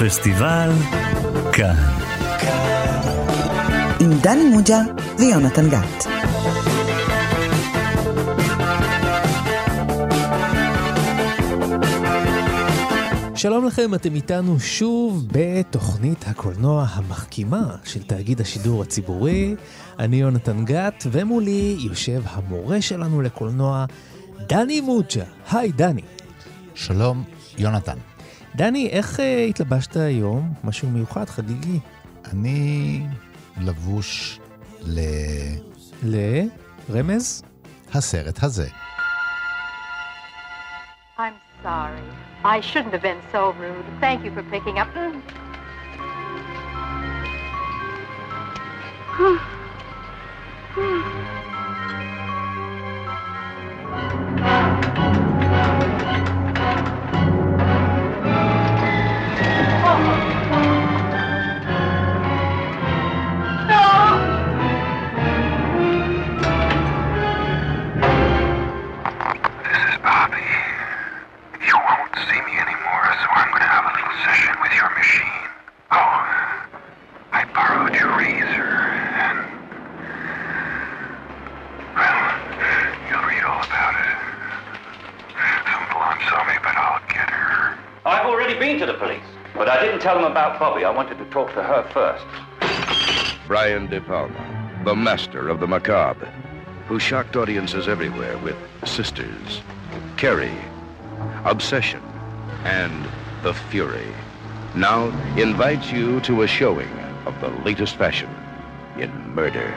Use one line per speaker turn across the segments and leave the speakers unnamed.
פסטיבל כאן.
עם דני מוג'ה ויונתן גת.
שלום לכם, אתם איתנו שוב בתוכנית הקולנוע המחכימה של תאגיד השידור הציבורי. אני יונתן גת, ומולי יושב המורה שלנו לקולנוע, דני מוג'ה. היי, דני.
שלום, יונתן.
דני, איך uh, התלבשת היום? משהו מיוחד, חגיגי.
אני לבוש ל...
לרמז?
הסרט הזה.
I'm sorry. I shouldn't have been so rude. Thank you for picking up.
This To
the police, but I didn't tell them about Bobby. I wanted to talk to her first.
Brian De Palma, the master of the macabre, who shocked audiences everywhere with Sisters, Carrie, Obsession, and The Fury, now invites you to a showing of the latest fashion in murder.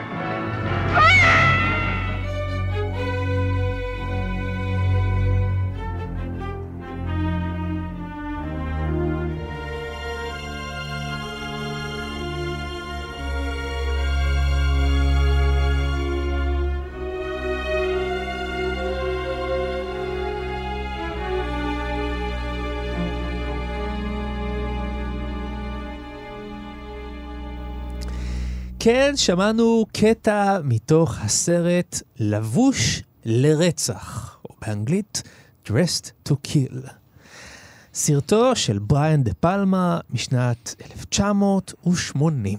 כן, שמענו קטע מתוך הסרט לבוש לרצח, או באנגלית Dressed to Kill. סרטו של בריאן דה פלמה משנת 1980.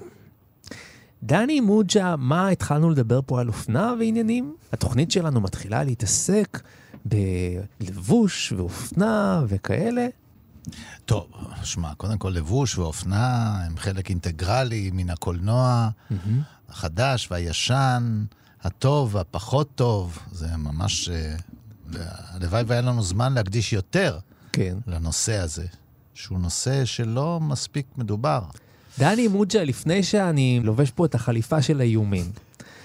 דני מוג'ה, מה התחלנו לדבר פה על אופנה ועניינים? התוכנית שלנו מתחילה להתעסק בלבוש ואופנה וכאלה.
טוב, שמע, קודם כל לבוש ואופנה הם חלק אינטגרלי מן הקולנוע החדש והישן, הטוב והפחות טוב. זה ממש... אה, הלוואי והיה לנו זמן להקדיש יותר
כן.
לנושא הזה, שהוא נושא שלא מספיק מדובר.
דני מוג'ה, לפני שאני לובש פה את החליפה של האיומים,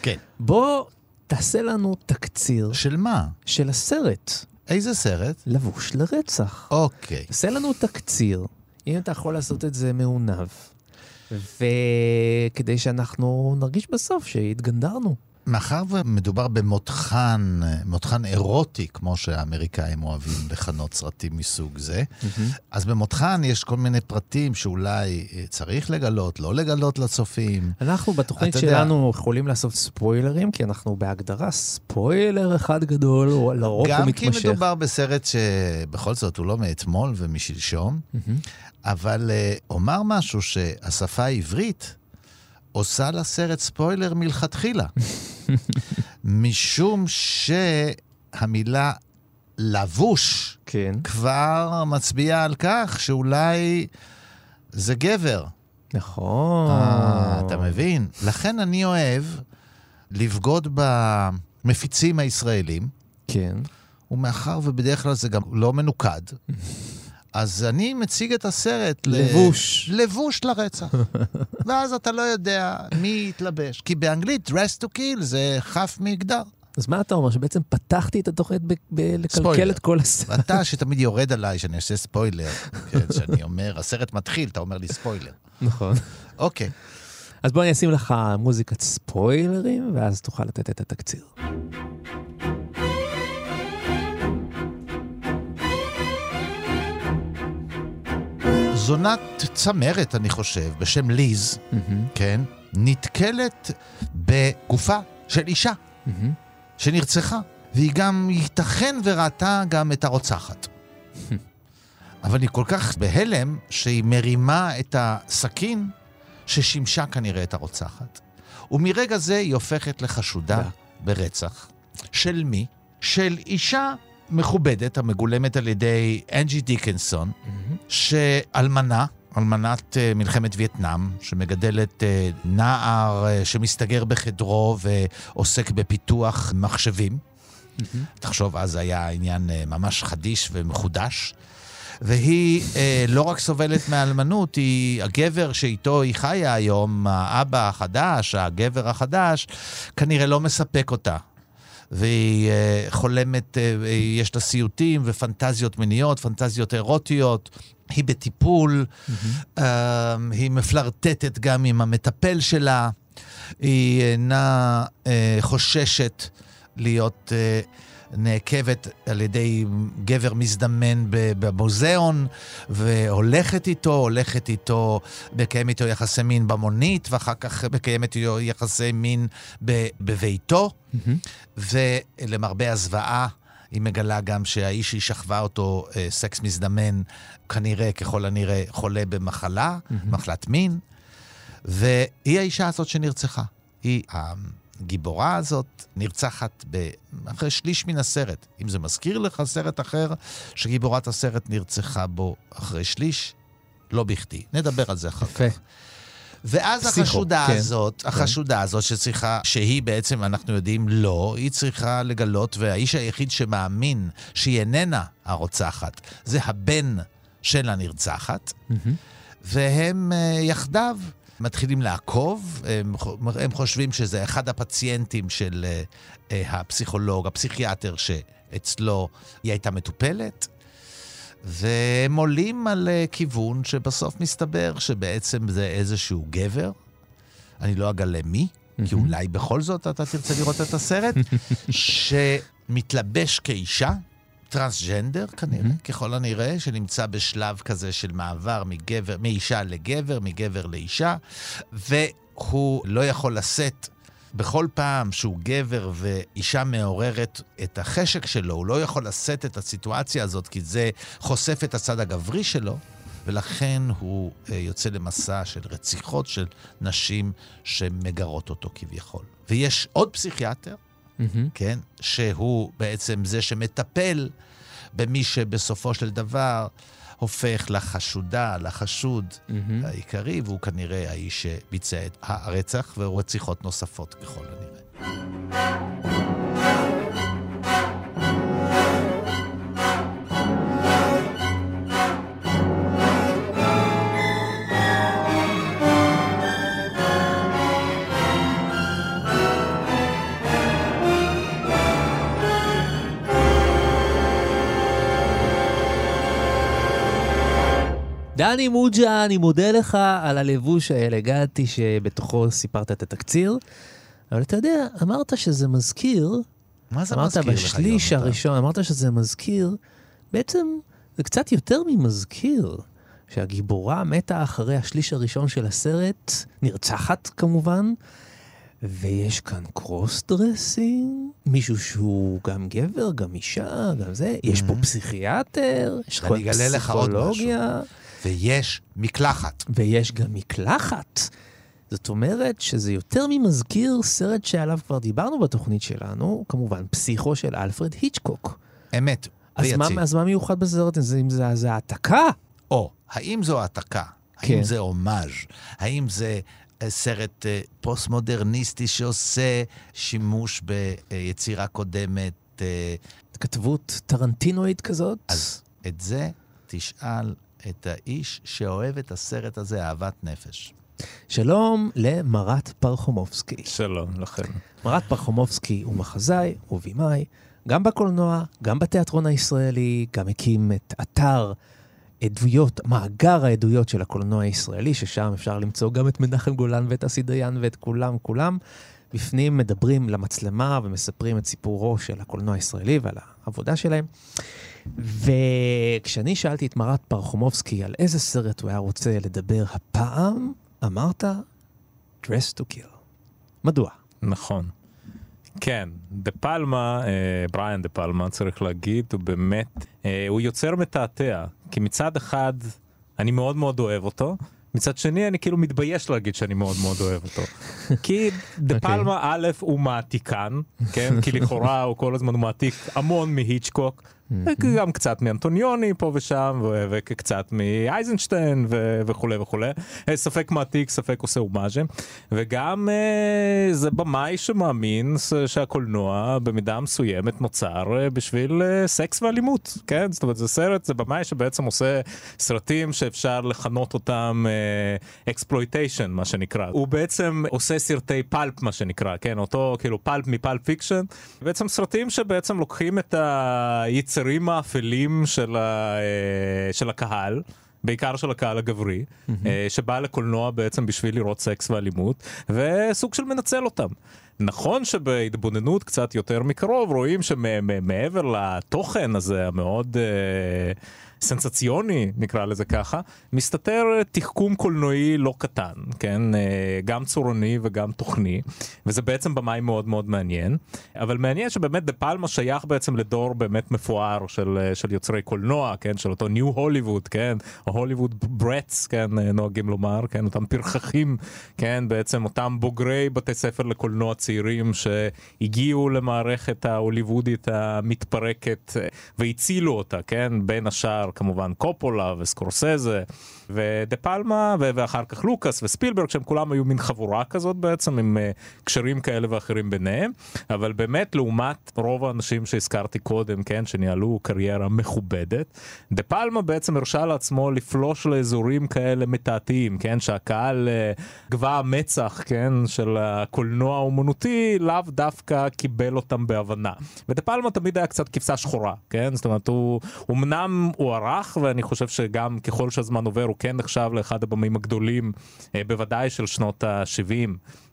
כן.
בוא תעשה לנו תקציר
של מה?
של הסרט,
איזה סרט?
לבוש לרצח.
אוקיי.
תעשה לנו תקציר, אם אתה יכול לעשות את זה מעונב, וכדי שאנחנו נרגיש בסוף שהתגנדרנו.
מאחר ומדובר במותחן, מותחן אירוטי, כמו שהאמריקאים אוהבים לכנות סרטים מסוג זה, אז במותחן יש כל מיני פרטים שאולי אה, צריך לגלות, לא לגלות לצופים.
אנחנו בתוכנית
אתה יודע-
שלנו יכולים לעשות ספוילרים, כי אנחנו בהגדרה ספוילר אחד גדול, לרוב הוא
גם כי
מתמשך.
מדובר בסרט שבכל זאת הוא לא מאתמול ומשלשום, אבל אה, אומר משהו שהשפה העברית עושה לסרט ספוילר מלכתחילה. משום שהמילה לבוש
כן,
כבר מצביעה על כך שאולי זה גבר.
נכון.
אה, אתה מבין? לכן אני אוהב לבגוד במפיצים הישראלים,
כן.
ומאחר ובדרך כלל זה גם לא מנוקד, אז אני מציג את הסרט ל-
לבוש.
לבוש לרצח. ואז אתה לא יודע מי יתלבש. כי באנגלית, dress to kill זה חף מגדר.
אז מה אתה אומר, שבעצם פתחתי את התוכנית בלקלקל. את כל הסרט?
אתה שתמיד יורד עליי שאני עושה ספוילר, כן, שאני אומר, הסרט מתחיל, אתה אומר לי ספוילר.
נכון.
אוקיי.
אז בוא אני אשים לך מוזיקת ספוילרים, ואז תוכל לתת את התקציר.
זונת צמרת, אני חושב, בשם ליז, כן, נתקלת בגופה של אישה שנרצחה, והיא גם ייתכן וראתה גם את הרוצחת. אבל היא כל כך בהלם שהיא מרימה את הסכין ששימשה כנראה את הרוצחת. ומרגע זה היא הופכת לחשודה ברצח. של מי? של אישה מכובדת המגולמת על ידי אנג'י דיקנסון, שאלמנה, אלמנת אה, מלחמת וייטנאם, שמגדלת אה, נער אה, שמסתגר בחדרו ועוסק בפיתוח מחשבים. תחשוב, אז היה עניין ממש חדיש ומחודש. והיא אה, לא רק סובלת מאלמנות, היא הגבר שאיתו היא חיה היום, האבא החדש, הגבר החדש, כנראה לא מספק אותה. והיא אה, חולמת, אה, יש לה סיוטים ופנטזיות מיניות, פנטזיות אירוטיות. היא בטיפול, אה, היא מפלרטטת גם עם המטפל שלה, היא אינה אה, חוששת להיות אה, נעקבת על ידי גבר מזדמן במוזיאון, והולכת איתו, הולכת איתו, מקיים איתו יחסי מין במונית, ואחר כך מקיימת איתו יחסי מין ב- בביתו. ולמרבה הזוועה, היא מגלה גם שהאיש שהיא שכבה אותו, אה, סקס מזדמן, כנראה, ככל הנראה, חולה במחלה, מחלת מין. והיא האישה הזאת שנרצחה. היא הגיבורה הזאת נרצחת ב... אחרי שליש מן הסרט. אם זה מזכיר לך סרט אחר שגיבורת הסרט נרצחה בו אחרי שליש, לא בכדי. נדבר על זה אחר
יפה.
כך. ואז
פסיכו,
החשודה
כן.
הזאת, החשודה הזאת שצריכה, שהיא בעצם, אנחנו יודעים, לא, היא צריכה לגלות, והאיש היחיד שמאמין שהיא איננה הרוצחת, זה הבן של הנרצחת, והם אה, יחדיו מתחילים לעקוב, הם, הם חושבים שזה אחד הפציינטים של אה, אה, הפסיכולוג, הפסיכיאטר שאצלו היא הייתה מטופלת. והם עולים על אה, כיוון שבסוף מסתבר שבעצם זה איזשהו גבר, אני לא אגלה מי, כי אולי בכל זאת אתה תרצה לראות את הסרט, שמתלבש כאישה, טרנסג'נדר כנראה, ככל הנראה, שנמצא בשלב כזה של מעבר מגבר, מאישה לגבר, מגבר לאישה, והוא לא יכול לשאת בכל פעם שהוא גבר ואישה מעוררת את החשק שלו, הוא לא יכול לשאת את הסיטואציה הזאת, כי זה חושף את הצד הגברי שלו, ולכן הוא אה, יוצא למסע של רציחות של נשים שמגרות אותו כביכול. ויש עוד פסיכיאטר, כן, שהוא בעצם זה שמטפל במי שבסופו של דבר הופך לחשודה, לחשוד העיקרי, והוא כנראה האיש שביצע את הרצח ורציחות נוספות ככל הנראה.
דני מוג'ה, אני מודה לך על הלבוש האלגנטי שבתוכו סיפרת את התקציר, אבל אתה יודע, אמרת שזה מזכיר,
מה זה
אמרת
מזכיר לך,
בשליש? הראשון, אמרת שזה מזכיר, בעצם זה קצת יותר ממזכיר, שהגיבורה מתה אחרי השליש הראשון של הסרט, נרצחת כמובן, ויש כאן cross dressing, מישהו שהוא גם גבר, גם אישה, גם זה, יש פה פסיכיאטר, יש
לך.
פסיכולוגיה.
ויש מקלחת.
ויש גם מקלחת. זאת אומרת שזה יותר ממזכיר סרט שעליו כבר דיברנו בתוכנית שלנו, כמובן פסיכו של אלפרד היצ'קוק.
אמת.
אז מה,
ויציב.
אז מה מיוחד בסרט הזה? אם זה, זה העתקה?
או, האם זו העתקה?
כן.
האם זה הומאז'? האם זה אה, סרט אה, פוסט-מודרניסטי שעושה שימוש ביצירה קודמת? אה,
התכתבות טרנטינואית כזאת?
אז את זה תשאל את האיש שאוהב את הסרט הזה אהבת נפש.
שלום למרת פרחומובסקי.
שלום לכם.
מרת פרחומובסקי הוא מחזאי, הוא בימאי, גם בקולנוע, גם בתיאטרון הישראלי, גם הקים את אתר עדויות, מאגר העדויות של הקולנוע הישראלי, ששם אפשר למצוא גם את מנחם גולן ואת אסי דיין ואת כולם, כולם. בפנים מדברים למצלמה ומספרים את סיפורו של הקולנוע הישראלי ועל העבודה שלהם. וכשאני שאלתי את מרת פרחומובסקי על איזה סרט הוא היה רוצה לדבר הפעם, אמרת Dress to Kill. מדוע?
נכון.
כן, דה פלמה, אה, בריאן דה פלמה, צריך להגיד, הוא באמת, אה, הוא יוצר מתעתע. כי מצד אחד, אני מאוד מאוד אוהב אותו. מצד שני אני כאילו מתבייש להגיד שאני מאוד מאוד אוהב אותו. כי דה
אוקיי.
פלמה א' הוא מעתיקן, כן? כי לכאורה הוא כל הזמן מעתיק המון מהיצ'קוק. גם קצת מאנטוניוני פה ושם וקצת מאייזנשטיין וכולי וכולי. אה, ספק מעתיק ספק עושה הומאז'ה. וגם אה, זה במאי שמאמין שהקולנוע במידה מסוימת נוצר אה, בשביל סקס ואלימות כן? זאת אומרת זה סרט זה במאי שבעצם עושה סרטים שאפשר לכנות אותם exploitation מה שנקרא. הוא בעצם עושה סרטי pulp מה שנקרא כן? אותו כאילו pulp מ Pulp Fiction. בעצם סרטים שבעצם לוקחים את היצרים האפלים של, ה, אה, של הקהל. בעיקר של הקהל הגברי, mm-hmm. שבא לקולנוע בעצם בשביל לראות סקס ואלימות, וסוג של מנצל אותם. נכון שבהתבוננות קצת יותר מקרוב רואים שמעבר לתוכן הזה המאוד אה, סנסציוני נקרא לזה ככה, מסתתר תחכום קולנועי לא קטן, כן? אה, גם צורני וגם תוכני, וזה בעצם במאי מאוד מאוד מעניין. אבל מעניין שבאמת דה פלמה שייך בעצם לדור באמת מפואר של, אה, של יוצרי קולנוע, כן? של אותו ניו הוליווד, כן? או הוליווד ברטס, כן? אה, נוהגים לומר, כן? אותם פרחחים, כן? בעצם אותם בוגרי בתי ספר לקולנוע צעירים שהגיעו למערכת ההוליוודית המתפרקת והצילו אותה, כן? בין השאר כמובן קופולה וסקורסזה ודה פלמה ואחר כך לוקאס וספילברג שהם כולם היו מין חבורה כזאת בעצם עם uh, קשרים כאלה ואחרים ביניהם. אבל באמת לעומת רוב האנשים שהזכרתי קודם כן שניהלו קריירה מכובדת דה פלמה בעצם הרשה לעצמו לפלוש לאזורים כאלה מתעתעים כן שהקהל uh, גבה המצח כן של הקולנוע האומנותי לאו דווקא קיבל אותם בהבנה. ודה פלמה תמיד היה קצת כבשה שחורה כן? זאת אומרת הוא אמנם הוא ערך ואני חושב שגם ככל שהזמן עובר הוא כן נחשב לאחד הבמים הגדולים אה, בוודאי של שנות ה-70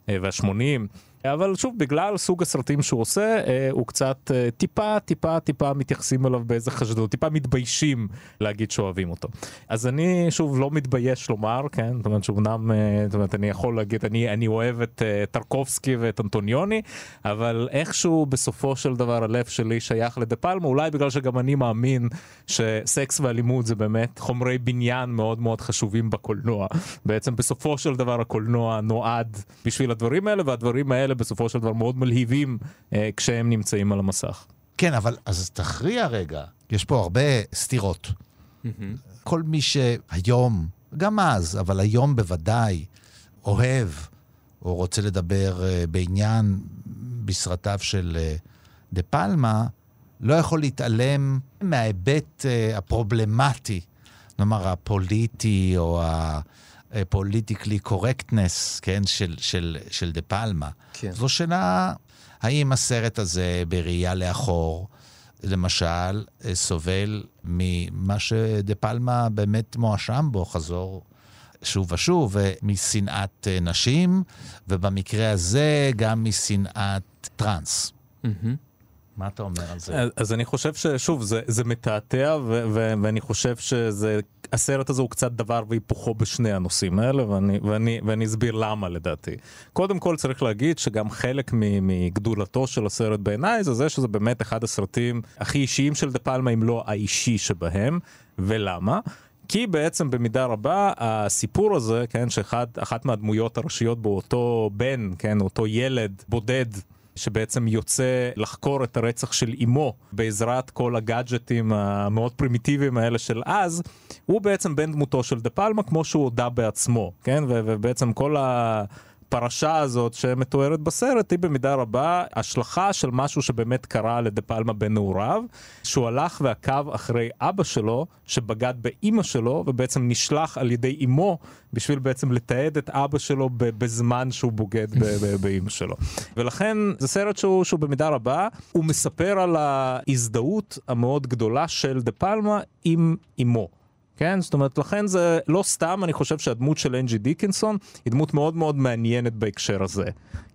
וה-80. אבל שוב בגלל סוג הסרטים שהוא עושה אה, הוא קצת אה, טיפה טיפה טיפה מתייחסים אליו באיזה חשדות טיפה מתביישים להגיד שאוהבים אותו. אז אני שוב לא מתבייש לומר כן? זאת אומרת שאומנם אה, זאת אומרת אני יכול להגיד אני אני אוהב את טרקובסקי ואת אנטוניוני אבל איכשהו בסופו של דבר הלב שלי שייך לדה פלמה אולי בגלל שגם אני מאמין שסקס ואלימות זה באמת חומרי בניין מאוד מאוד חשובים בקולנוע. בעצם בסופו של דבר הקולנוע נועד בשביל הדברים האלה והדברים האלה בסופו של דבר מאוד מלהיבים אה, כשהם נמצאים על המסך.
כן, אבל אז תכריע רגע, יש פה הרבה סתירות. כל מי שהיום, גם אז, אבל היום בוודאי, אוהב או רוצה לדבר אה, בעניין בסרטיו של אה, דה פלמה, לא יכול להתעלם מההיבט אה, הפרובלמטי, נאמר הפוליטי או ה political correctness, כן, של, של, של דה פלמה.
כן.
זו שאלה, האם הסרט הזה בראייה לאחור, למשל, אה, סובל ממה שדה פלמה באמת מואשם בו, חזור שוב ושוב, משנאת אה, נשים, ובמקרה הזה גם משנאת טראנס. מה אתה אומר על זה?
אז, אז אני חושב ששוב זה, זה מתעתע ו- ו- ואני חושב שזה הסרט הזה הוא קצת דבר והיפוכו בשני הנושאים האלה ואני, ואני, ואני אסביר למה לדעתי. קודם כל צריך להגיד שגם חלק מגדולתו של הסרט בעיניי זה זה שזה באמת אחד הסרטים הכי אישיים של דה פלמה אם לא האישי שבהם ולמה. כי בעצם במידה רבה הסיפור הזה, כן, שאחת מהדמויות הראשיות בו אותו בן, כן, אותו ילד בודד שבעצם יוצא לחקור את הרצח של אמו בעזרת כל הגאדג'טים המאוד פרימיטיביים האלה של אז, הוא בעצם בן דמותו של דה פלמה כמו שהוא הודה בעצמו, כן? ובעצם כל ה... הפרשה הזאת שמתוארת בסרט היא במידה רבה השלכה של משהו שבאמת קרה לדה פלמה בנעוריו, שהוא הלך ועקב אחרי אבא שלו שבגד באימא שלו ובעצם נשלח על ידי אימו בשביל בעצם לתעד את אבא שלו בזמן שהוא בוגד באימא שלו. ולכן זה סרט שהוא, שהוא במידה רבה הוא מספר על ההזדהות המאוד גדולה של דה פלמה עם אימו. כן? זאת אומרת, לכן זה לא סתם, אני חושב שהדמות של אנג'י דיקנסון היא דמות מאוד מאוד מעניינת בהקשר הזה.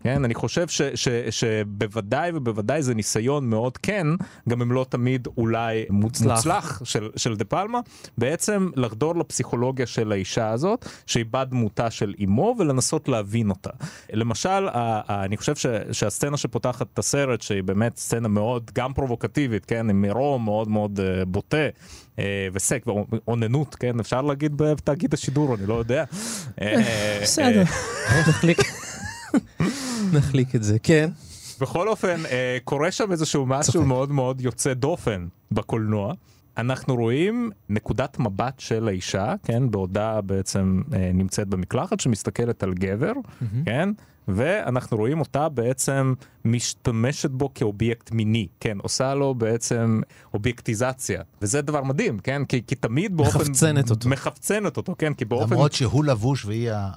כן? אני חושב ש, ש, שבוודאי ובוודאי זה ניסיון מאוד כן, גם אם לא תמיד אולי מוצלח, מוצלח של, של דה פלמה, בעצם לחדור לפסיכולוגיה של האישה הזאת, שהיא בת דמותה של אימו, ולנסות להבין אותה. למשל, ה, ה, אני חושב ש, שהסצנה שפותחת את הסרט, שהיא באמת סצנה מאוד גם פרובוקטיבית, כן? עם מרום מאוד מאוד uh, בוטה. אה, וסק ואוננות, כן? אפשר להגיד בתאגיד השידור, אני לא יודע. אה,
בסדר, נחליק. נחליק את זה, כן.
בכל אופן, אה, קורה שם איזשהו משהו מאוד מאוד יוצא דופן בקולנוע. אנחנו רואים נקודת מבט של האישה, כן, בעודה בעצם אה, נמצאת במקלחת שמסתכלת על גבר, mm-hmm. כן, ואנחנו רואים אותה בעצם משתמשת בו כאובייקט מיני, כן, עושה לו בעצם אובייקטיזציה, וזה דבר מדהים, כן, כי, כי תמיד באופן...
מחפצנת אותו.
מחפצנת אותו, כן, כי באופן...
למרות שהוא לבוש והיא ה...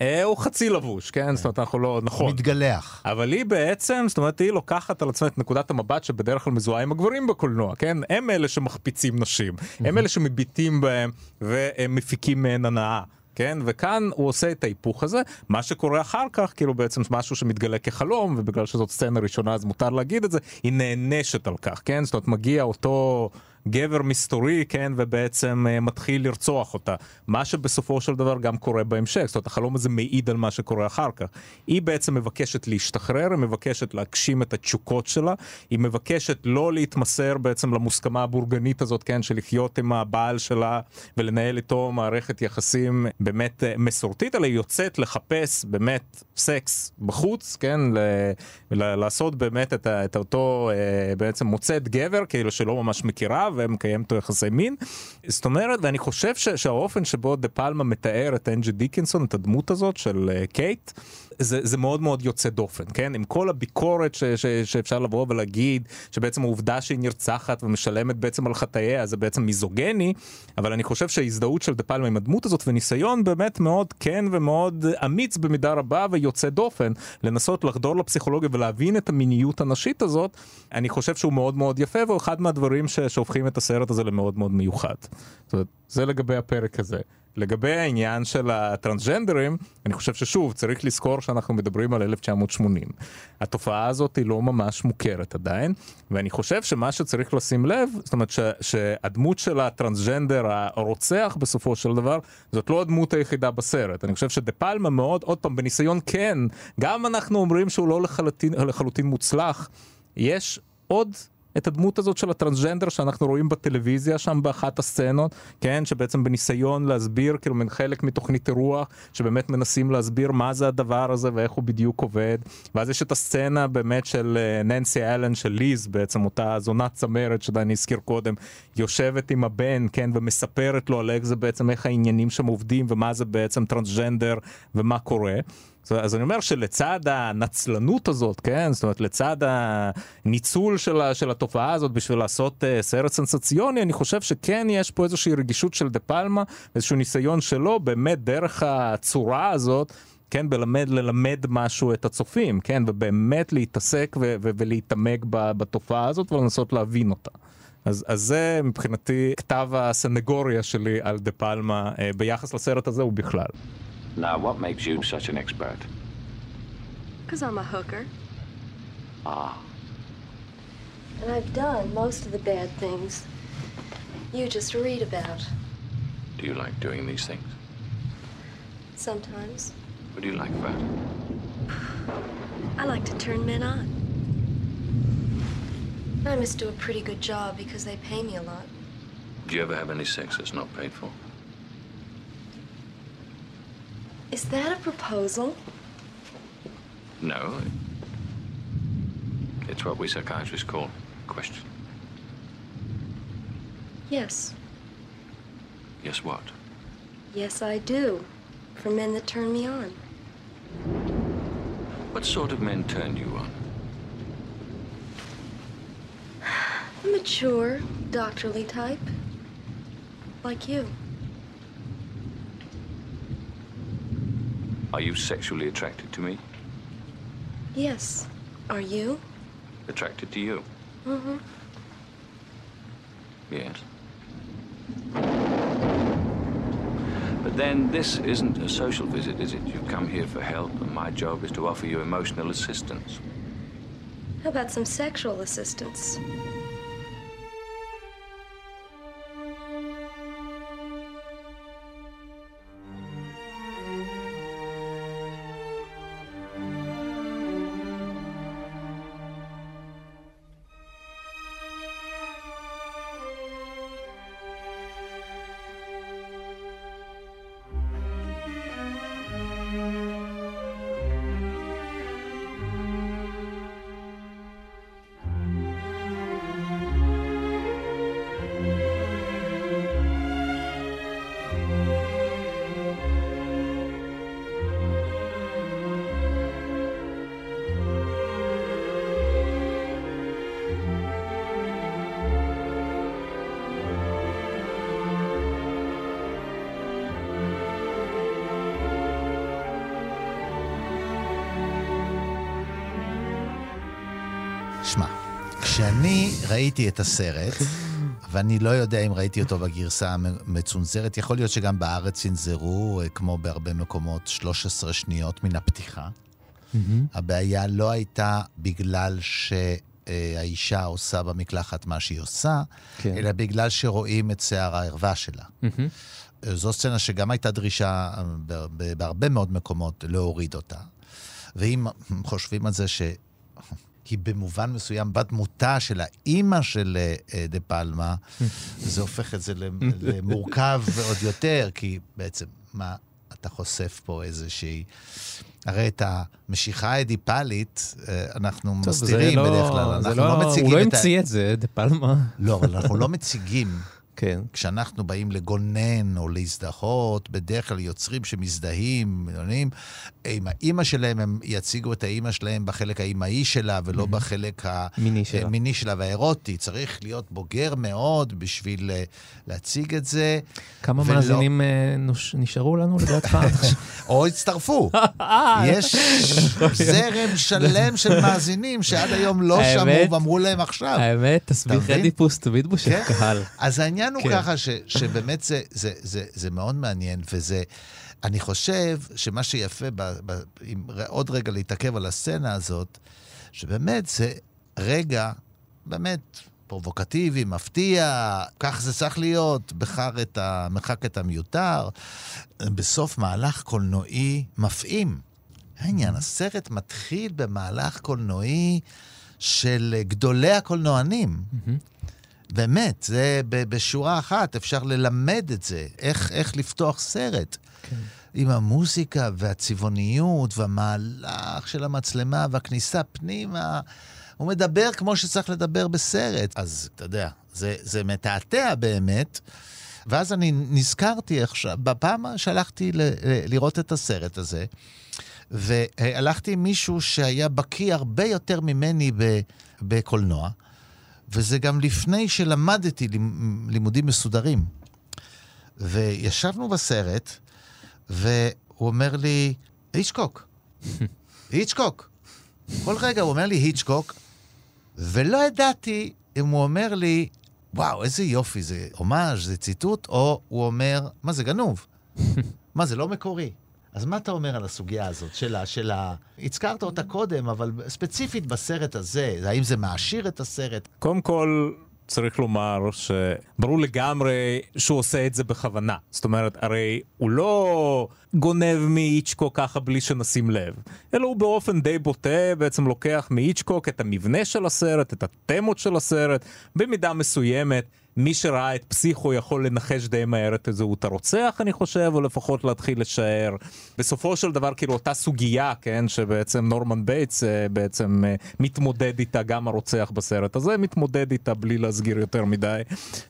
אה, הוא חצי לבוש, כן? זאת אומרת, אנחנו לא... נכון.
מתגלח.
אבל היא בעצם, זאת אומרת, היא לוקחת על עצמה את נקודת המבט שבדרך כלל מזוהה עם הגברים בקולנוע, כן? הם אלה שמחפיצים נשים, הם אלה שמביטים בהם ומפיקים מהן הנאה. כן? וכאן הוא עושה את ההיפוך הזה, מה שקורה אחר כך, כאילו בעצם משהו שמתגלה כחלום, ובגלל שזאת סצנה ראשונה אז מותר להגיד את זה, היא נענשת על כך, כן? זאת אומרת, מגיע אותו... גבר מסתורי, כן, ובעצם uh, מתחיל לרצוח אותה. מה שבסופו של דבר גם קורה בהמשך, זאת אומרת, החלום הזה מעיד על מה שקורה אחר כך. היא בעצם מבקשת להשתחרר, היא מבקשת להגשים את התשוקות שלה, היא מבקשת לא להתמסר בעצם למוסכמה הבורגנית הזאת, כן, של לחיות עם הבעל שלה ולנהל איתו מערכת יחסים באמת uh, מסורתית, אלא היא יוצאת לחפש באמת סקס בחוץ, כן, ל- ל- לעשות באמת את, את אותו, uh, בעצם מוצאת גבר, כאילו שלא ממש מכירה, ומקיים איתו יחסי מין. זאת אומרת, ואני חושב שהאופן שבו דה פלמה מתאר את אנג'י דיקנסון, את הדמות הזאת של uh, קייט, זה, זה מאוד מאוד יוצא דופן, כן? עם כל הביקורת ש, ש, שאפשר לבוא ולהגיד, שבעצם העובדה שהיא נרצחת ומשלמת בעצם על חטאיה זה בעצם מיזוגני, אבל אני חושב שההזדהות של דה פלמה עם הדמות הזאת וניסיון באמת מאוד כן ומאוד אמיץ במידה רבה ויוצא דופן, לנסות לחדור לפסיכולוגיה ולהבין את המיניות הנשית הזאת, אני חושב שהוא מאוד מאוד יפה והוא אחד מהדברים ש, שהופכים את הסרט הזה למאוד מאוד מיוחד. זאת אומרת, זה לגבי הפרק הזה. לגבי העניין של הטרנסג'נדרים, אני חושב ששוב, צריך לזכור שאנחנו מדברים על 1980. התופעה הזאת היא לא ממש מוכרת עדיין, ואני חושב שמה שצריך לשים לב, זאת אומרת ש, שהדמות של הטרנסג'נדר הרוצח בסופו של דבר, זאת לא הדמות היחידה בסרט. אני חושב שדה פלמה מאוד, עוד פעם, בניסיון כן, גם אנחנו אומרים שהוא לא לחלוטין, לחלוטין מוצלח, יש עוד את הדמות הזאת של הטרנסג'נדר שאנחנו רואים בטלוויזיה שם באחת הסצנות, כן, שבעצם בניסיון להסביר, כאילו מן חלק מתוכנית אירוח, שבאמת מנסים להסביר מה זה הדבר הזה ואיך הוא בדיוק עובד. ואז יש את הסצנה באמת של אה, ננסי אלן, של ליז בעצם, אותה זונת צמרת שדני הזכיר קודם, יושבת עם הבן, כן, ומספרת לו על איך זה בעצם, איך העניינים שם עובדים ומה זה בעצם טרנסג'נדר ומה קורה. אז אני אומר שלצד הנצלנות הזאת, כן, זאת אומרת לצד הניצול של, של התופעה הזאת בשביל לעשות uh, סרט סנסציוני, אני חושב שכן יש פה איזושהי רגישות של דה פלמה, איזשהו ניסיון שלו, באמת דרך הצורה הזאת. כן, בלמד, ללמד משהו את הצופים, כן, ובאמת להתעסק ו- ו- ולהתעמק בתופעה הזאת ולנסות להבין אותה. אז, אז זה מבחינתי כתב הסנגוריה שלי על דה פלמה אה, ביחס לסרט הזה ובכלל.
Now, what makes you such an expert?
Because I'm a hooker.
Ah,
And I've done most of the bad things you just read about.
do you like doing these things?
Sometimes.
What do you like about it?
I like to turn men on. I must do a pretty good job because they pay me a lot.
Do you ever have any sex that's not paid for?
Is that a proposal?
No. It's what we psychiatrists call a question.
Yes.
Yes, what?
Yes, I do. For men that turn me on.
What sort of men turn you on?
A mature, doctorly type. Like you.
Are you sexually attracted to me?
Yes. Are you?
Attracted to you?
Mm-hmm.
Yes.
But then this isn't a social visit, is it? You've come here for help, and my job is to offer you emotional assistance.
How about some sexual assistance?
ראיתי את הסרט, ואני לא יודע אם ראיתי אותו בגרסה המצונזרת, יכול להיות שגם בארץ צנזרו, אה, כמו בהרבה מקומות, 13 שניות מן הפתיחה. הבעיה לא הייתה בגלל שהאישה עושה במקלחת מה שהיא עושה,
כן.
אלא בגלל שרואים את שיער הערווה שלה. זו סצנה שגם הייתה דרישה אה, בהרבה מאוד מקומות להוריד אותה. ואם חושבים על זה שהיא במובן מסוים בת דמותה של האימא של אה, אה, דה פלמה, זה הופך את זה למ- למורכב עוד יותר, כי בעצם, מה, אתה חושף פה איזושהי... הרי את המשיכה האדיפלית אה, אנחנו
טוב,
מסתירים
לא-
בדרך כלל.
זה
אנחנו
לא-
לא מציגים
הוא לא
את ה...
המציא את זה, דה פלמה.
לא, אבל אנחנו לא מציגים.
כן.
כשאנחנו באים לגונן או להזדהות, בדרך כלל יוצרים שמזדהים, עונים, עם האימא שלהם, הם יציגו את האימא שלהם בחלק האימהי שלה, ולא בחלק
מיני שלה.
המיני שלה והאירוטי. צריך להיות בוגר מאוד בשביל אה, להציג את זה.
כמה
ולא-
מאזינים אה, נוש- נשארו לנו לדעתך?
או הצטרפו. יש זרם שלם של מאזינים שעד היום לא
האמת-
שמעו ואמרו להם עכשיו.
האמת, תסביך? אדיפוס תמיד מושך
כן.
קהל.
אז העניין הוא
כן.
ככה, ש, שבאמת זה, זה, זה, זה מאוד מעניין, וזה... אני חושב שמה שיפה, ב, ב, אם ר- עוד רגע להתעכב על הסצנה הזאת, שבאמת זה רגע, באמת, פרובוקטיבי, מפתיע, כך זה צריך להיות, בחר את המרחק את המיותר, בסוף מהלך קולנועי מפעים. העניין, הסרט מתחיל במהלך קולנועי של גדולי הקולנוענים. באמת, זה בשורה אחת, אפשר ללמד את זה, איך, איך לפתוח סרט.
כן.
עם המוזיקה והצבעוניות והמהלך של המצלמה והכניסה פנימה. הוא מדבר כמו שצריך לדבר בסרט. אז אתה יודע, זה, זה מתעתע באמת. ואז אני נזכרתי עכשיו, בפעם שהלכתי ל- ל- לראות את הסרט הזה, והלכתי עם מישהו שהיה בקיא הרבה יותר ממני בקולנוע, וזה גם לפני שלמדתי לימ- לימודים מסודרים. וישבנו בסרט, והוא אומר לי, היצ'קוק, היצ'קוק. כל רגע הוא אומר לי היצ'קוק, ולא ידעתי אם הוא אומר לי, וואו, איזה יופי, זה הומאז', זה ציטוט, או הוא אומר, מה זה גנוב? מה, זה לא מקורי. אז מה אתה אומר על הסוגיה הזאת של ה... של ה... הזכרת אותה קודם, אבל ספציפית בסרט הזה, האם זה מעשיר את הסרט?
קודם כל, צריך לומר שברור לגמרי שהוא עושה את זה בכוונה. זאת אומרת, הרי הוא לא גונב מהיצ'קוק ככה בלי שנשים לב, אלא הוא באופן די בוטה בעצם לוקח מהיצ'קוק את המבנה של הסרט, את התמות של הסרט, במידה מסוימת. מי שראה את פסיכו יכול לנחש די מהר את זהות הרוצח, אני חושב, או לפחות להתחיל לשער. בסופו של דבר, כאילו, אותה סוגיה, כן, שבעצם נורמן בייטס אה, בעצם אה, מתמודד איתה, גם הרוצח בסרט הזה מתמודד איתה בלי להסגיר יותר מדי.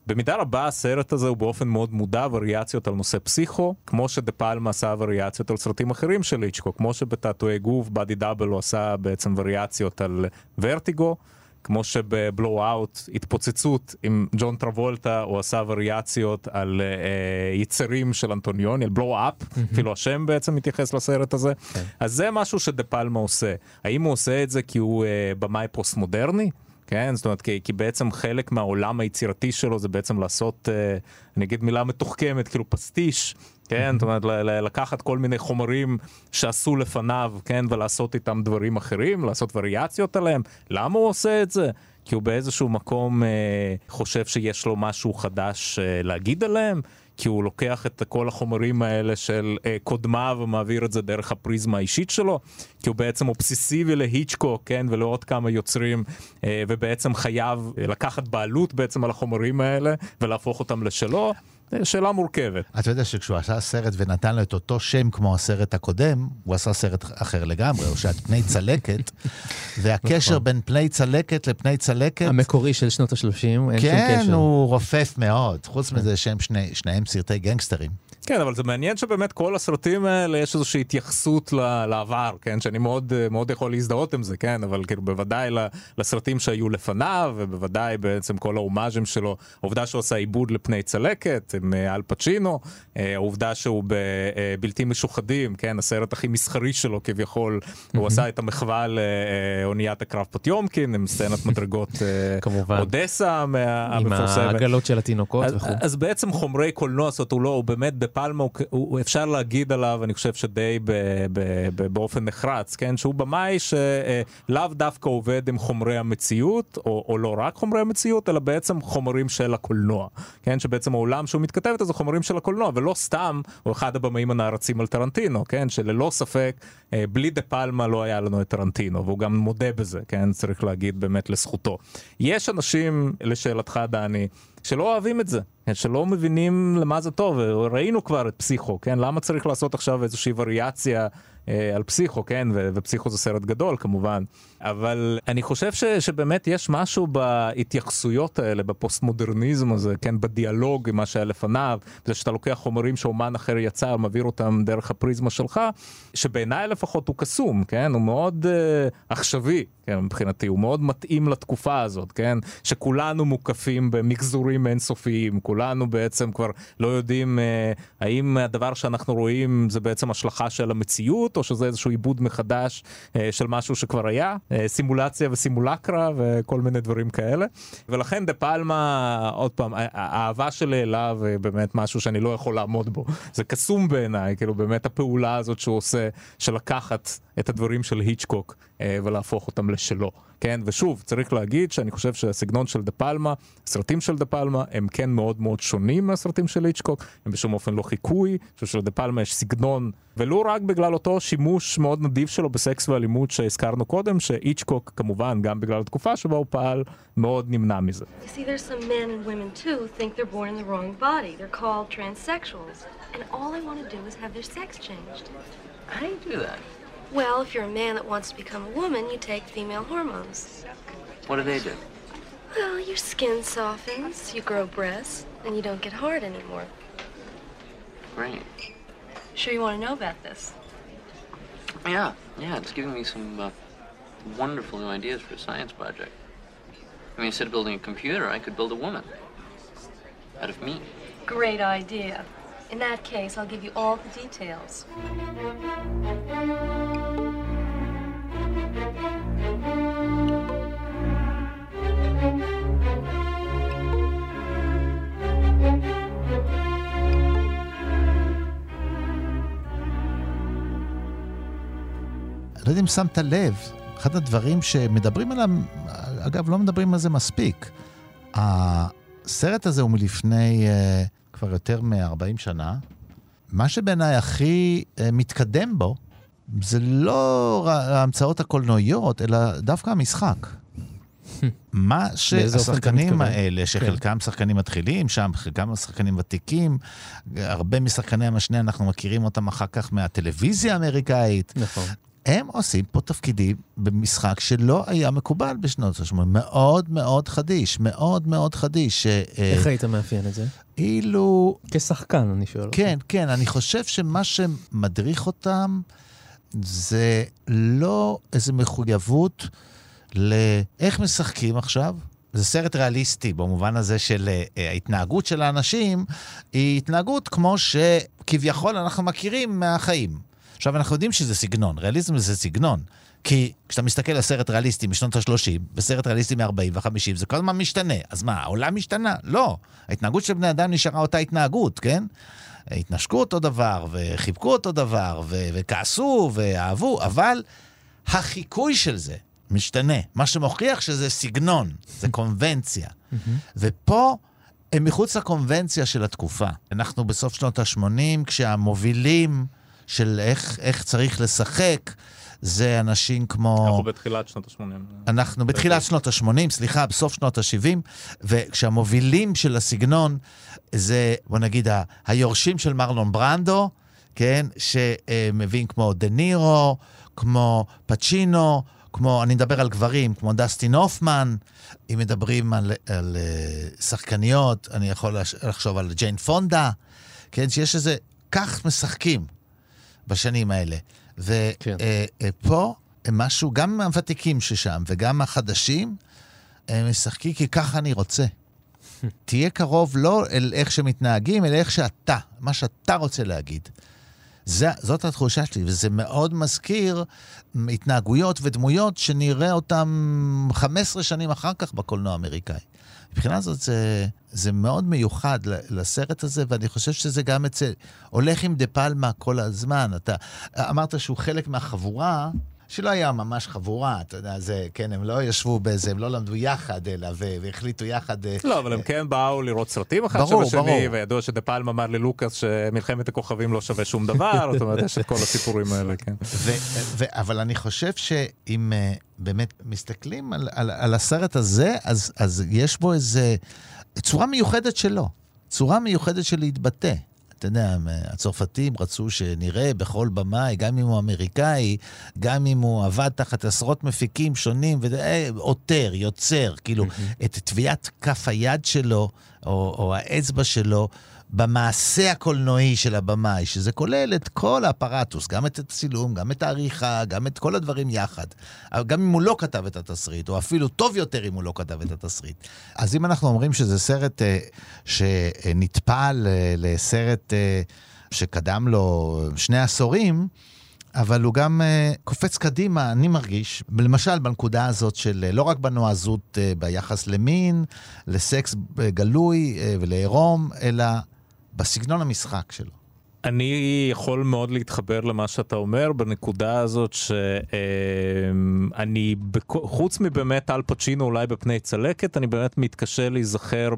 במידה רבה הסרט הזה הוא באופן מאוד מודע וריאציות על נושא פסיכו, כמו שדה פלמה עשה וריאציות על סרטים אחרים של איצ'קו, כמו שבתעתועי גוף, באדי דאבל הוא עשה בעצם וריאציות על ורטיגו. כמו שבבלואו-אוט, התפוצצות עם ג'ון טרבולטה, הוא עשה וריאציות על אה, יצרים של אנטוניוני, על בלואו-אפ, אפילו השם בעצם מתייחס לסרט הזה. אז זה משהו שדה פלמה עושה. האם הוא עושה את זה כי הוא אה, במאי פוסט-מודרני? כן, זאת אומרת, כי, כי בעצם חלק מהעולם היצירתי שלו זה בעצם לעשות, אה, אני אגיד מילה מתוחכמת, כאילו פסטיש כן, זאת אומרת, לקחת כל מיני חומרים שעשו לפניו, כן, ולעשות איתם דברים אחרים, לעשות וריאציות עליהם. למה הוא עושה את זה? כי הוא באיזשהו מקום אה, חושב שיש לו משהו חדש אה, להגיד עליהם? כי הוא לוקח את כל החומרים האלה של אה, קודמיו ומעביר את זה דרך הפריזמה האישית שלו, כי הוא בעצם אובססיבי להיצ'קוק, כן, ולעוד כמה יוצרים, אה, ובעצם חייב אה, לקחת בעלות בעצם על החומרים האלה ולהפוך אותם לשלו. שאלה מורכבת.
אתה יודע שכשהוא עשה סרט ונתן לו את אותו שם כמו הסרט הקודם, הוא עשה סרט אחר לגמרי, הוא שאת פני צלקת, והקשר
נכון.
בין פני צלקת לפני צלקת...
המקורי של שנות ה-30, אין שום
כן,
קשר.
הוא רופף מאוד. חוץ מזה שהם שני, שניהם סרטי גנגסטרים.
כן, אבל זה מעניין שבאמת כל הסרטים האלה יש איזושהי התייחסות לעבר, כן, שאני מאוד, מאוד יכול להזדהות עם זה, כן, אבל כאילו בוודאי לסרטים שהיו לפניו, ובוודאי בעצם כל ההומאז'ים שלו, העובדה שהוא עשה עיבוד לפני צלקת עם אה, אל פצ'ינו, אה, העובדה שהוא בבלתי משוחדים, כן, הסרט הכי מסחרי שלו כביכול, הוא עשה את המחווה לאוניית הקרב פוטיומקין, עם סצנת מדרגות אה. אודסה מה-
עם
המפורסמת.
העגלות של התינוקות וכו'.
אז בעצם חומרי קולנוע, זאת הוא לא, הוא באמת בפלמה, אפשר להגיד עליו, אני חושב שדי באופן נחרץ, כן, שהוא במאי שלאו דווקא עובד עם חומרי המציאות, או, או לא רק חומרי המציאות, אלא בעצם חומרים של הקולנוע, כן, שבעצם העולם שהוא מתכתב איתו זה חומרים של הקולנוע, ולא סתם, הוא אחד הבמאים הנערצים על טרנטינו, כן, שללא ספק, אה, בלי דה פלמה לא היה לנו את טרנטינו, והוא גם מודה בזה, כן, צריך להגיד באמת לזכותו. יש אנשים, לשאלתך דני, שלא אוהבים את זה, כן, שלא מבינים למה זה טוב, ראינו כבר את פסיכו, כן? למה צריך לעשות עכשיו איזושהי וריאציה אה, על פסיכו, כן? ו- ופסיכו זה סרט גדול כמובן, אבל אני חושב ש- שבאמת יש משהו בהתייחסויות האלה, בפוסט-מודרניזם הזה, כן? בדיאלוג עם מה שהיה לפניו, זה שאתה לוקח חומרים שאומן אחר יצר, מעביר אותם דרך הפריזמה שלך, שבעיניי לפחות הוא קסום, כן? הוא מאוד אה, עכשווי, כן? מבחינתי, הוא מאוד מתאים לתקופה הזאת, כן? שכולנו מוקפים במחזורים אינסופיים, כולנו בעצם כבר לא יודעים אה, האם הדבר שאנחנו רואים זה בעצם השלכה של המציאות, או שזה איזשהו עיבוד מחדש אה, של משהו שכבר היה, אה, סימולציה וסימולקרה וכל מיני דברים כאלה. ולכן דה פלמה, עוד פעם, האהבה שלי אליו היא באמת משהו שאני לא יכול לעמוד בו. זה קסום בעיניי, כאילו באמת הפעולה הזאת שהוא עושה, של לקחת את הדברים של היצ'קוק אה, ולהפוך אותם לשלו. כן, ושוב, צריך להגיד שאני חושב שהסגנון של דה פלמה, הסרטים של דה פלמה, הם כן מאוד מאוד שונים מהסרטים של היצ'קוק, הם בשום אופן לא חיקוי, אני חושב שלדה פלמה יש סגנון, ולו רק בגלל אותו שימוש מאוד נדיב שלו בסקס ואלימות שהזכרנו קודם, שהיצ'קוק כמובן, גם בגלל התקופה שבה הוא פעל, מאוד נמנע מזה.
You do
that?
Well, if you're a man that wants to become a woman, you take female hormones.
What do they do?
Well, your skin softens, you grow breasts, and you don't get hard anymore.
Great.
Sure you want to know about this?
Yeah, yeah, it's giving me some uh, wonderful new ideas for a science project. I mean, instead of building a computer, I could build a woman. Out of me.
Great idea. In that case, I'll give you all the details.
לא יודע אם שמת לב, אחד הדברים שמדברים עליו, אגב, לא מדברים על זה מספיק. הסרט הזה הוא מלפני uh, כבר יותר מ-40 שנה. מה שבעיניי הכי uh, מתקדם בו, זה לא ההמצאות הקולנועיות, אלא דווקא המשחק. מה שהשחקנים? האלה, שחלקם שחקנים מתחילים שם, חלקם שחקנים ותיקים, הרבה משחקני המשנה אנחנו מכירים אותם אחר כך מהטלוויזיה האמריקאית.
נכון.
הם עושים פה תפקידים במשחק שלא היה מקובל בשנות ה-80. מאוד מאוד חדיש, מאוד מאוד חדיש. אה,
איך היית מאפיין את זה?
אילו...
כשחקן, אני שואל. אותך.
כן, כן, אני חושב שמה שמדריך אותם זה לא איזו מחויבות לאיך משחקים עכשיו. זה סרט ריאליסטי במובן הזה של אה, ההתנהגות של האנשים היא התנהגות כמו שכביכול אנחנו מכירים מהחיים. עכשיו, אנחנו יודעים שזה סגנון, ריאליזם זה סגנון. כי כשאתה מסתכל על סרט ריאליסטי משנות ה-30, וסרט ריאליסטי מ-40 ו-50, זה כל הזמן משתנה. אז מה, העולם השתנה? לא. ההתנהגות של בני אדם נשארה אותה התנהגות, כן? התנשקו אותו דבר, וחיבקו אותו דבר, ו- וכעסו, ואהבו, אבל החיקוי של זה משתנה. מה שמוכיח שזה סגנון, זה קונבנציה. ופה הם מחוץ לקונבנציה של התקופה. אנחנו בסוף שנות ה-80, כשהמובילים של איך, איך צריך לשחק, זה אנשים כמו...
אנחנו בתחילת שנות ה-80.
אנחנו בתחילת שנות ה-80, סליחה, בסוף שנות ה-70, וכשהמובילים של הסגנון זה, בוא נגיד, ה- היורשים של מרלון ברנדו, כן, שמביאים כמו דה נירו, כמו פצ'ינו, כמו, אני מדבר על גברים, כמו דסטין הופמן, אם מדברים על, על uh, שחקניות, אני יכול לחשוב על ג'יין פונדה, כן, שיש איזה, כך משחקים בשנים האלה.
כן.
ופה הם משהו, גם הוותיקים ששם וגם החדשים, הם משחקים כי ככה אני רוצה. תהיה קרוב לא אל איך שמתנהגים, אלא איך שאתה, מה שאתה רוצה להגיד. זה, זאת התחושה שלי, וזה מאוד מזכיר התנהגויות ודמויות שנראה אותן 15 שנים אחר כך בקולנוע האמריקאי. מבחינה זאת זה, זה מאוד מיוחד לסרט הזה, ואני חושב שזה גם אצל... הולך עם דה פלמה כל הזמן. אתה אמרת שהוא חלק מהחבורה, שלא היה ממש חבורה, אתה יודע, זה, כן, הם לא ישבו באיזה, הם לא למדו יחד, אלא, והחליטו יחד... אה,
לא, אבל הם כן באו לראות סרטים אחד שבשני,
ברור.
וידוע שדה פלמה אמר ללוקאס שמלחמת הכוכבים לא שווה שום דבר, זאת אומרת, יש את כל הסיפורים האלה, כן.
אבל אני חושב שאם uh, באמת מסתכלים על, על, על הסרט הזה, אז, אז יש בו איזה צורה מיוחדת שלו, צורה מיוחדת של להתבטא. אתה יודע, הצרפתים רצו שנראה בכל במאי, גם אם הוא אמריקאי, גם אם הוא עבד תחת עשרות מפיקים שונים, אה, עותר, יוצר, כאילו, את טביעת כף היד שלו, או, או האצבע שלו, במעשה הקולנועי של הבמאי, שזה כולל את כל האפרטוס, גם את הצילום, גם את העריכה, גם את כל הדברים יחד. גם אם הוא לא כתב את התסריט, או אפילו טוב יותר אם הוא לא כתב את התסריט. אז אם אנחנו אומרים שזה סרט אה, שנטפל אה, לסרט אה, שקדם לו שני עשורים, אבל הוא גם uh, קופץ קדימה, אני מרגיש, למשל בנקודה הזאת של uh, לא רק בנועזות uh, ביחס למין, לסקס uh, גלוי uh, ולעירום, אלא בסגנון המשחק שלו.
אני יכול מאוד להתחבר למה שאתה אומר בנקודה הזאת שאני, חוץ מבאמת אל פצ'ינו אולי בפני צלקת, אני באמת מתקשה להיזכר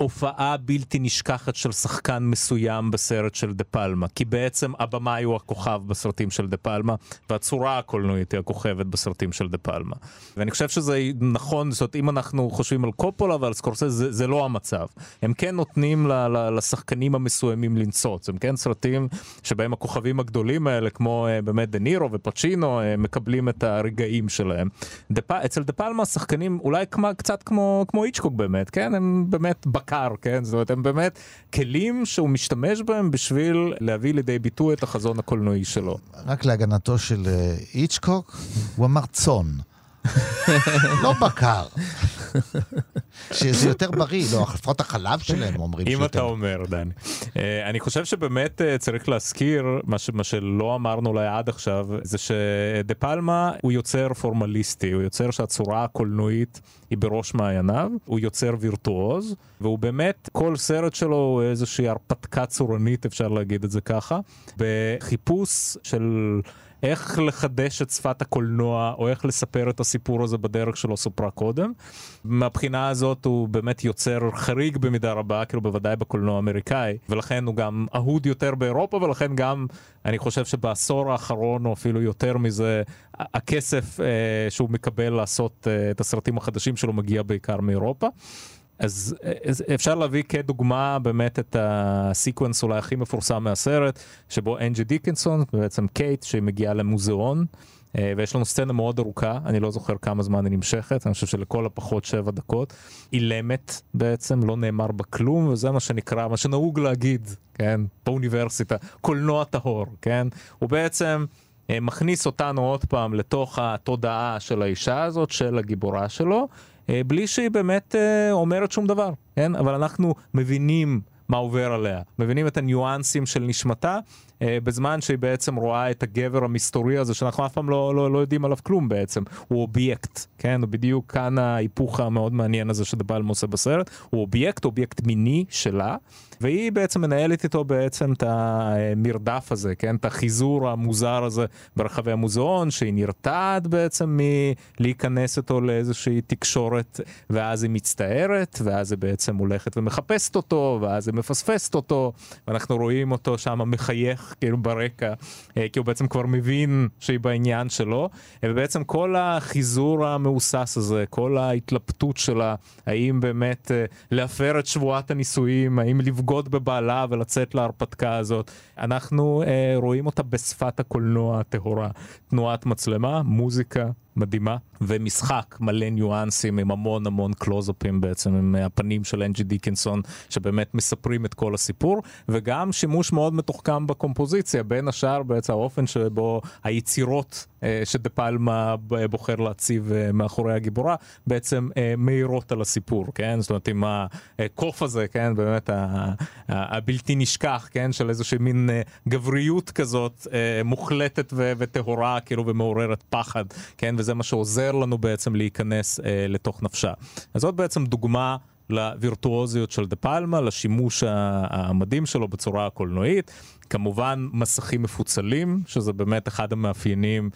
בהופעה בלתי נשכחת של שחקן מסוים בסרט של דה פלמה, כי בעצם הבמאי הוא הכוכב בסרטים של דה פלמה, והצורה הקולנועית היא הכוכבת בסרטים של דה פלמה. ואני חושב שזה נכון, זאת אומרת, אם אנחנו חושבים על קופולה ועל סקורסזה, זה, זה לא המצב. הם כן נותנים ל, ל, לשחקנים המסוימים לנצוץ, הם כן סרטים שבהם הכוכבים הגדולים האלה, כמו uh, באמת דה נירו ופצ'ינו, uh, מקבלים את הרגעים שלהם. דפ, אצל דה פלמה השחקנים אולי כמו, קצת כמו, כמו איצ'קוק באמת, כן? הם באמת בקר, כן? זאת אומרת, הם באמת כלים שהוא משתמש בהם בשביל להביא לידי ביטוי את החזון הקולנועי שלו.
רק להגנתו של אה, איצ'קוק, הוא אמר צאן. לא בקר. שזה יותר בריא, לא, לפחות החלב שלהם אומרים
אם
שיותר...
אתה אומר, דני. אה, אני חושב שבאמת אה, צריך להזכיר, מה שלא אמרנו אולי עד עכשיו, זה שדה פלמה הוא יוצר פורמליסטי, הוא יוצר שהצורה הקולנועית היא בראש מעייניו, הוא יוצר וירטואוז, והוא באמת, כל סרט שלו הוא איזושהי הרפתקה צורנית, אפשר להגיד את זה ככה, בחיפוש של... איך לחדש את שפת הקולנוע, או איך לספר את הסיפור הזה בדרך שלו סופרה קודם. מהבחינה הזאת הוא באמת יוצר חריג במידה רבה, כאילו בוודאי בקולנוע האמריקאי, ולכן הוא גם אהוד יותר באירופה, ולכן גם, אני חושב שבעשור האחרון, או אפילו יותר מזה, הכסף אה, שהוא מקבל לעשות אה, את הסרטים החדשים שלו מגיע בעיקר מאירופה. אז אז אפשר להביא כדוגמה באמת את ה sequence אולי הכי מפורסם מהסרט, שבו אנג'י דיקנסון, בעצם קייט, שהיא מגיעה למוזיאון, אה, ויש לנו סצנה מאוד ארוכה, אני לא זוכר כמה זמן היא נמשכת, אני חושב שלכל הפחות שבע דקות. אילמת בעצם, לא נאמר בה כלום, וזה מה שנקרא, מה שנהוג להגיד, כן, באוניברסיטה, קולנוע טהור, כן? הוא בעצם... אה, מכניס אותנו עוד פעם לתוך התודעה של האישה הזאת, של הגיבורה שלו, אה, בלי שהיא באמת אה, אומרת שום דבר, כן? אבל אנחנו מבינים מה עובר עליה, מבינים את הניואנסים של נשמתה, אה, בזמן שהיא בעצם רואה את הגבר המסתורי הזה, שאנחנו אף פעם לא, לא, לא יודעים עליו כלום בעצם, הוא אובייקט, כן? בדיוק כאן ההיפוך המאוד מעניין הזה שדה פלמה עושה בסרט, הוא אובייקט, אובייקט מיני שלה. והיא בעצם מנהלת איתו בעצם את המרדף הזה, כן? את החיזור המוזר הזה ברחבי המוזיאון, שהיא נרתעת בעצם מלהיכנס איתו לאיזושהי תקשורת, ואז היא מצטערת, ואז היא בעצם הולכת ומחפשת אותו, ואז היא מפספסת אותו, ואנחנו רואים אותו שם מחייך כאילו ברקע, אה, כי הוא בעצם כבר מבין שהיא בעניין שלו, ובעצם כל החיזור המהוסס הזה, כל ההתלבטות שלה, האם באמת אה, להפר את שבועת הנישואים, האם לבגוד בבעלה ולצאת להרפתקה הזאת, אנחנו אה, רואים אותה בשפת הקולנוע הטהורה. תנועת מצלמה, מוזיקה מדהימה, ומשחק מלא ניואנסים עם המון המון קלוזאפים בעצם, עם הפנים של אנג'י דיקנסון, שבאמת מספרים את כל הסיפור, וגם שימוש מאוד מתוחכם בקומפוזיציה, בין השאר בעצם האופן שבו היצירות שדה פלמה בוחר להציב אה, מאחורי הגיבורה, בעצם אה, מאירות על הסיפור, כן? זאת אומרת, עם הקוף הזה, כן? באמת הבלתי נשכח, כן? של איזושהי מין גבריות כזאת מוחלטת וטהורה, כאילו, ומעוררת פחד, כן? וזה מה שעוזר לנו בעצם להיכנס לתוך נפשה. אז זאת בעצם דוגמה. לווירטואוזיות של דה פלמה, לשימוש המדהים שלו בצורה הקולנועית. כמובן מסכים מפוצלים, שזה באמת אחד המאפיינים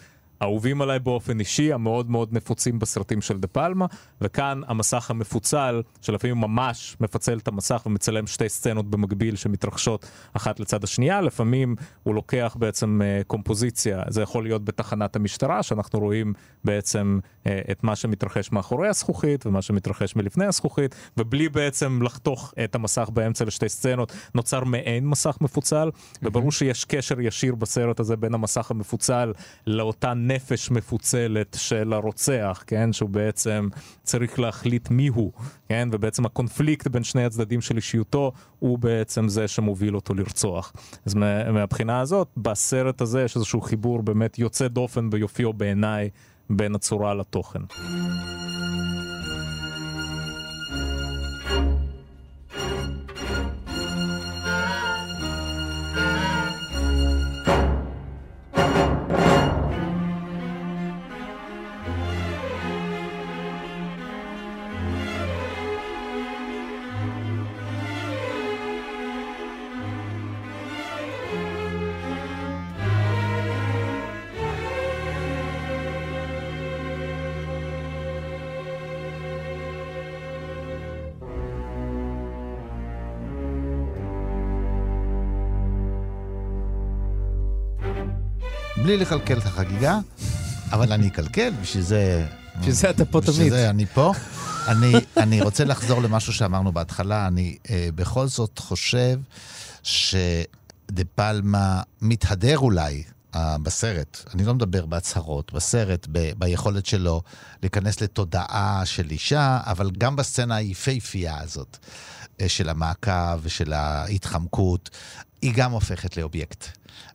האהובים עליי באופן אישי, המאוד מאוד נפוצים בסרטים של דה פלמה, וכאן המסך המפוצל, שלפעמים ממש מפצל את המסך ומצלם שתי סצנות במקביל שמתרחשות אחת לצד השנייה, לפעמים הוא לוקח בעצם uh, קומפוזיציה, זה יכול להיות בתחנת המשטרה, שאנחנו רואים בעצם uh, את מה שמתרחש מאחורי הזכוכית ומה שמתרחש מלפני הזכוכית, ובלי בעצם לחתוך את המסך באמצע לשתי סצנות, נוצר מעין מסך מפוצל, וברור שיש קשר ישיר בסרט הזה בין המסך המפוצל לאותה נפש מפוצלת של הרוצח, כן? שהוא בעצם צריך להחליט מי הוא, כן? ובעצם הקונפליקט בין שני הצדדים של אישיותו הוא בעצם זה שמוביל אותו לרצוח. אז מהבחינה הזאת, בסרט הזה יש איזשהו חיבור באמת יוצא דופן ביופיו בעיניי בין הצורה לתוכן.
בלי לקלקל את החגיגה, אבל אני אקלקל, בשביל זה...
בשביל זה אתה פה תמיד.
בשביל זה אני פה. אני, אני רוצה לחזור למשהו שאמרנו בהתחלה. אני אה, בכל זאת חושב שדה פלמה מתהדר אולי אה, בסרט, אני לא מדבר בהצהרות, בסרט, ב, ביכולת שלו להיכנס לתודעה של אישה, אבל גם בסצנה היפהפייה הזאת אה, של המעקב ושל ההתחמקות, היא גם הופכת לאובייקט.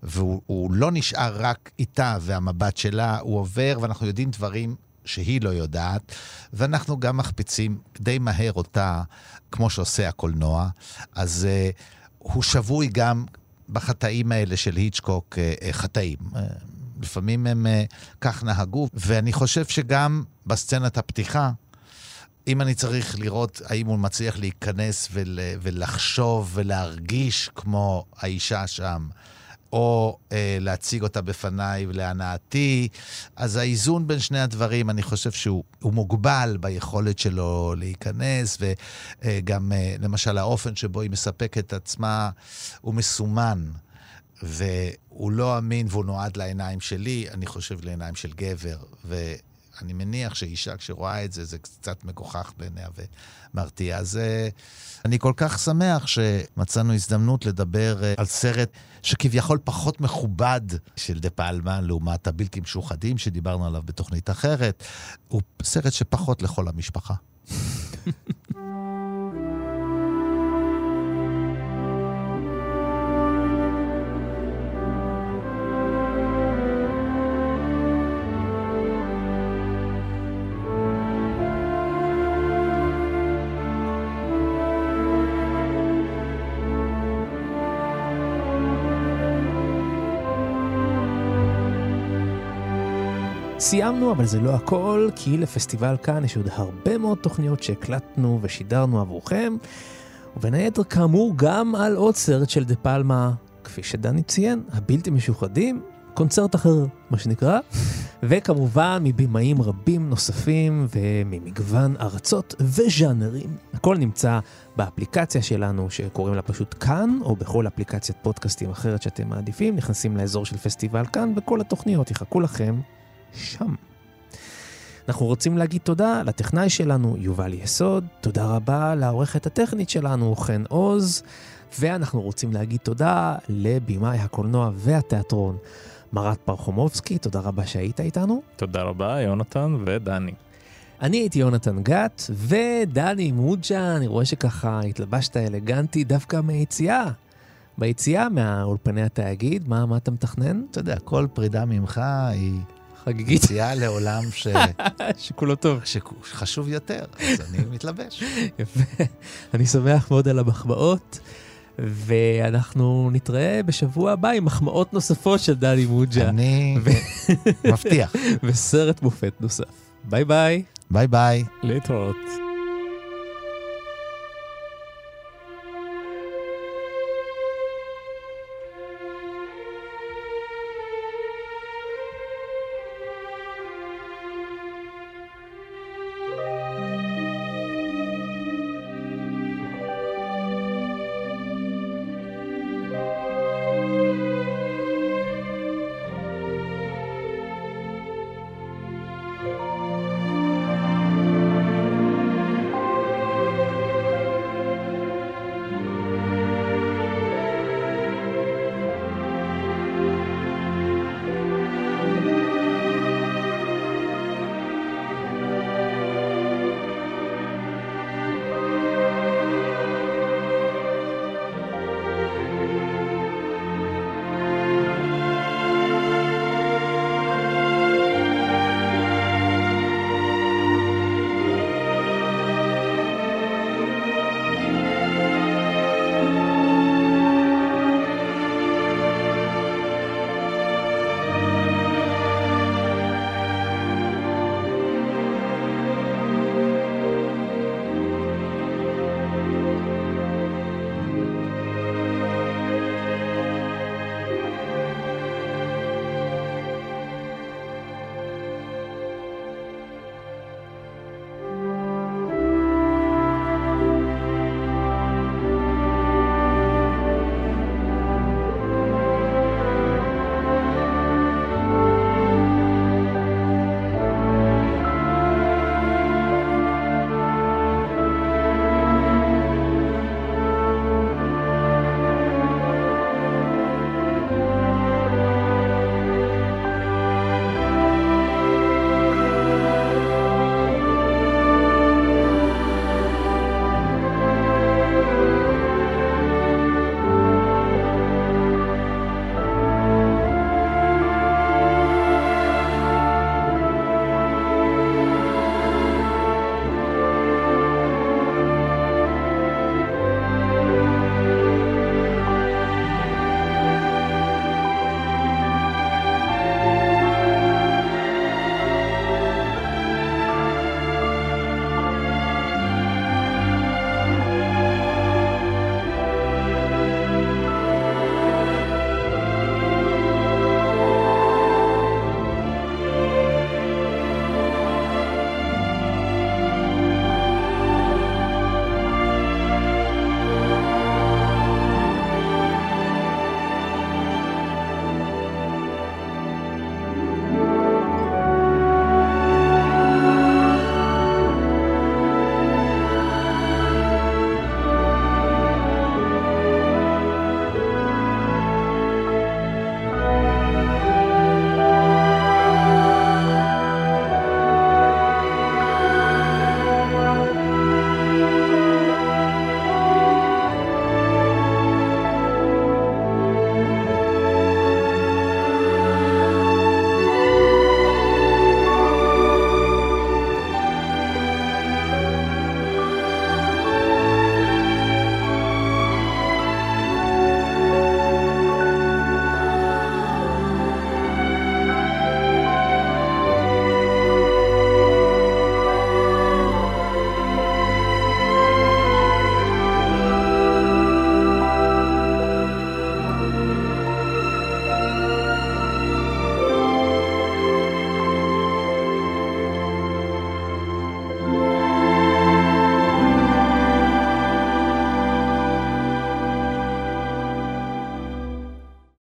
והוא לא נשאר רק איתה והמבט שלה, הוא עובר ואנחנו יודעים דברים שהיא לא יודעת, ואנחנו גם מחפיצים די מהר אותה, כמו שעושה הקולנוע. אז uh, הוא שבוי גם בחטאים האלה של היצ'קוק, uh, חטאים. Uh, לפעמים הם uh, כך נהגו, ואני חושב שגם בסצנת הפתיחה, אם אני צריך לראות האם הוא מצליח להיכנס ול, ולחשוב ולהרגיש כמו האישה שם, או אה, להציג אותה בפניי להנאתי. אז האיזון בין שני הדברים, אני חושב שהוא מוגבל ביכולת שלו להיכנס, וגם, אה, למשל, האופן שבו היא מספקת את עצמה, הוא מסומן. והוא לא אמין והוא נועד לעיניים שלי, אני חושב לעיניים של גבר. ו... אני מניח שאישה כשרואה את זה, זה קצת מגוחך בעיניה ומרתיע. אז uh, אני כל כך שמח שמצאנו הזדמנות לדבר uh, על סרט שכביכול פחות מכובד של דה פלמה, לעומת הבלתי משוחדים שדיברנו עליו בתוכנית אחרת. הוא סרט שפחות לכל המשפחה.
סיימנו, אבל זה לא הכל, כי לפסטיבל כאן יש עוד הרבה מאוד תוכניות שהקלטנו ושידרנו עבורכם. ובין היתר, כאמור, גם על עוד סרט של דה פלמה, כפי שדני ציין, הבלתי משוחדים, קונצרט אחר, מה שנקרא, וכמובן מבימאים רבים נוספים וממגוון ארצות וז'אנרים. הכל נמצא באפליקציה שלנו שקוראים לה פשוט כאן, או בכל אפליקציית פודקאסטים אחרת שאתם מעדיפים, נכנסים לאזור של פסטיבל כאן, וכל התוכניות יחכו לכם שם. אנחנו רוצים להגיד תודה לטכנאי שלנו, יובל יסוד, תודה רבה לעורכת הטכנית שלנו, חן עוז, ואנחנו רוצים להגיד תודה לבימאי הקולנוע והתיאטרון, מרת פרחומובסקי, תודה רבה שהיית איתנו.
תודה רבה, יונתן ודני.
אני הייתי יונתן גת, ודני מוג'ה, אני רואה שככה התלבשת אלגנטי דווקא מהיציאה. ביציאה מהאולפני התאגיד, מה, מה אתה מתכנן?
אתה יודע, כל פרידה ממך היא
חגיגית.
יציאה לעולם ש...
שכולו טוב.
שחשוב יותר, אז אני מתלבש.
יפה. אני שמח מאוד על המחמאות, ואנחנו נתראה בשבוע הבא עם מחמאות נוספות של דני מוג'ה.
אני מבטיח.
וסרט מופת נוסף. ביי ביי.
ביי ביי.
להתראות.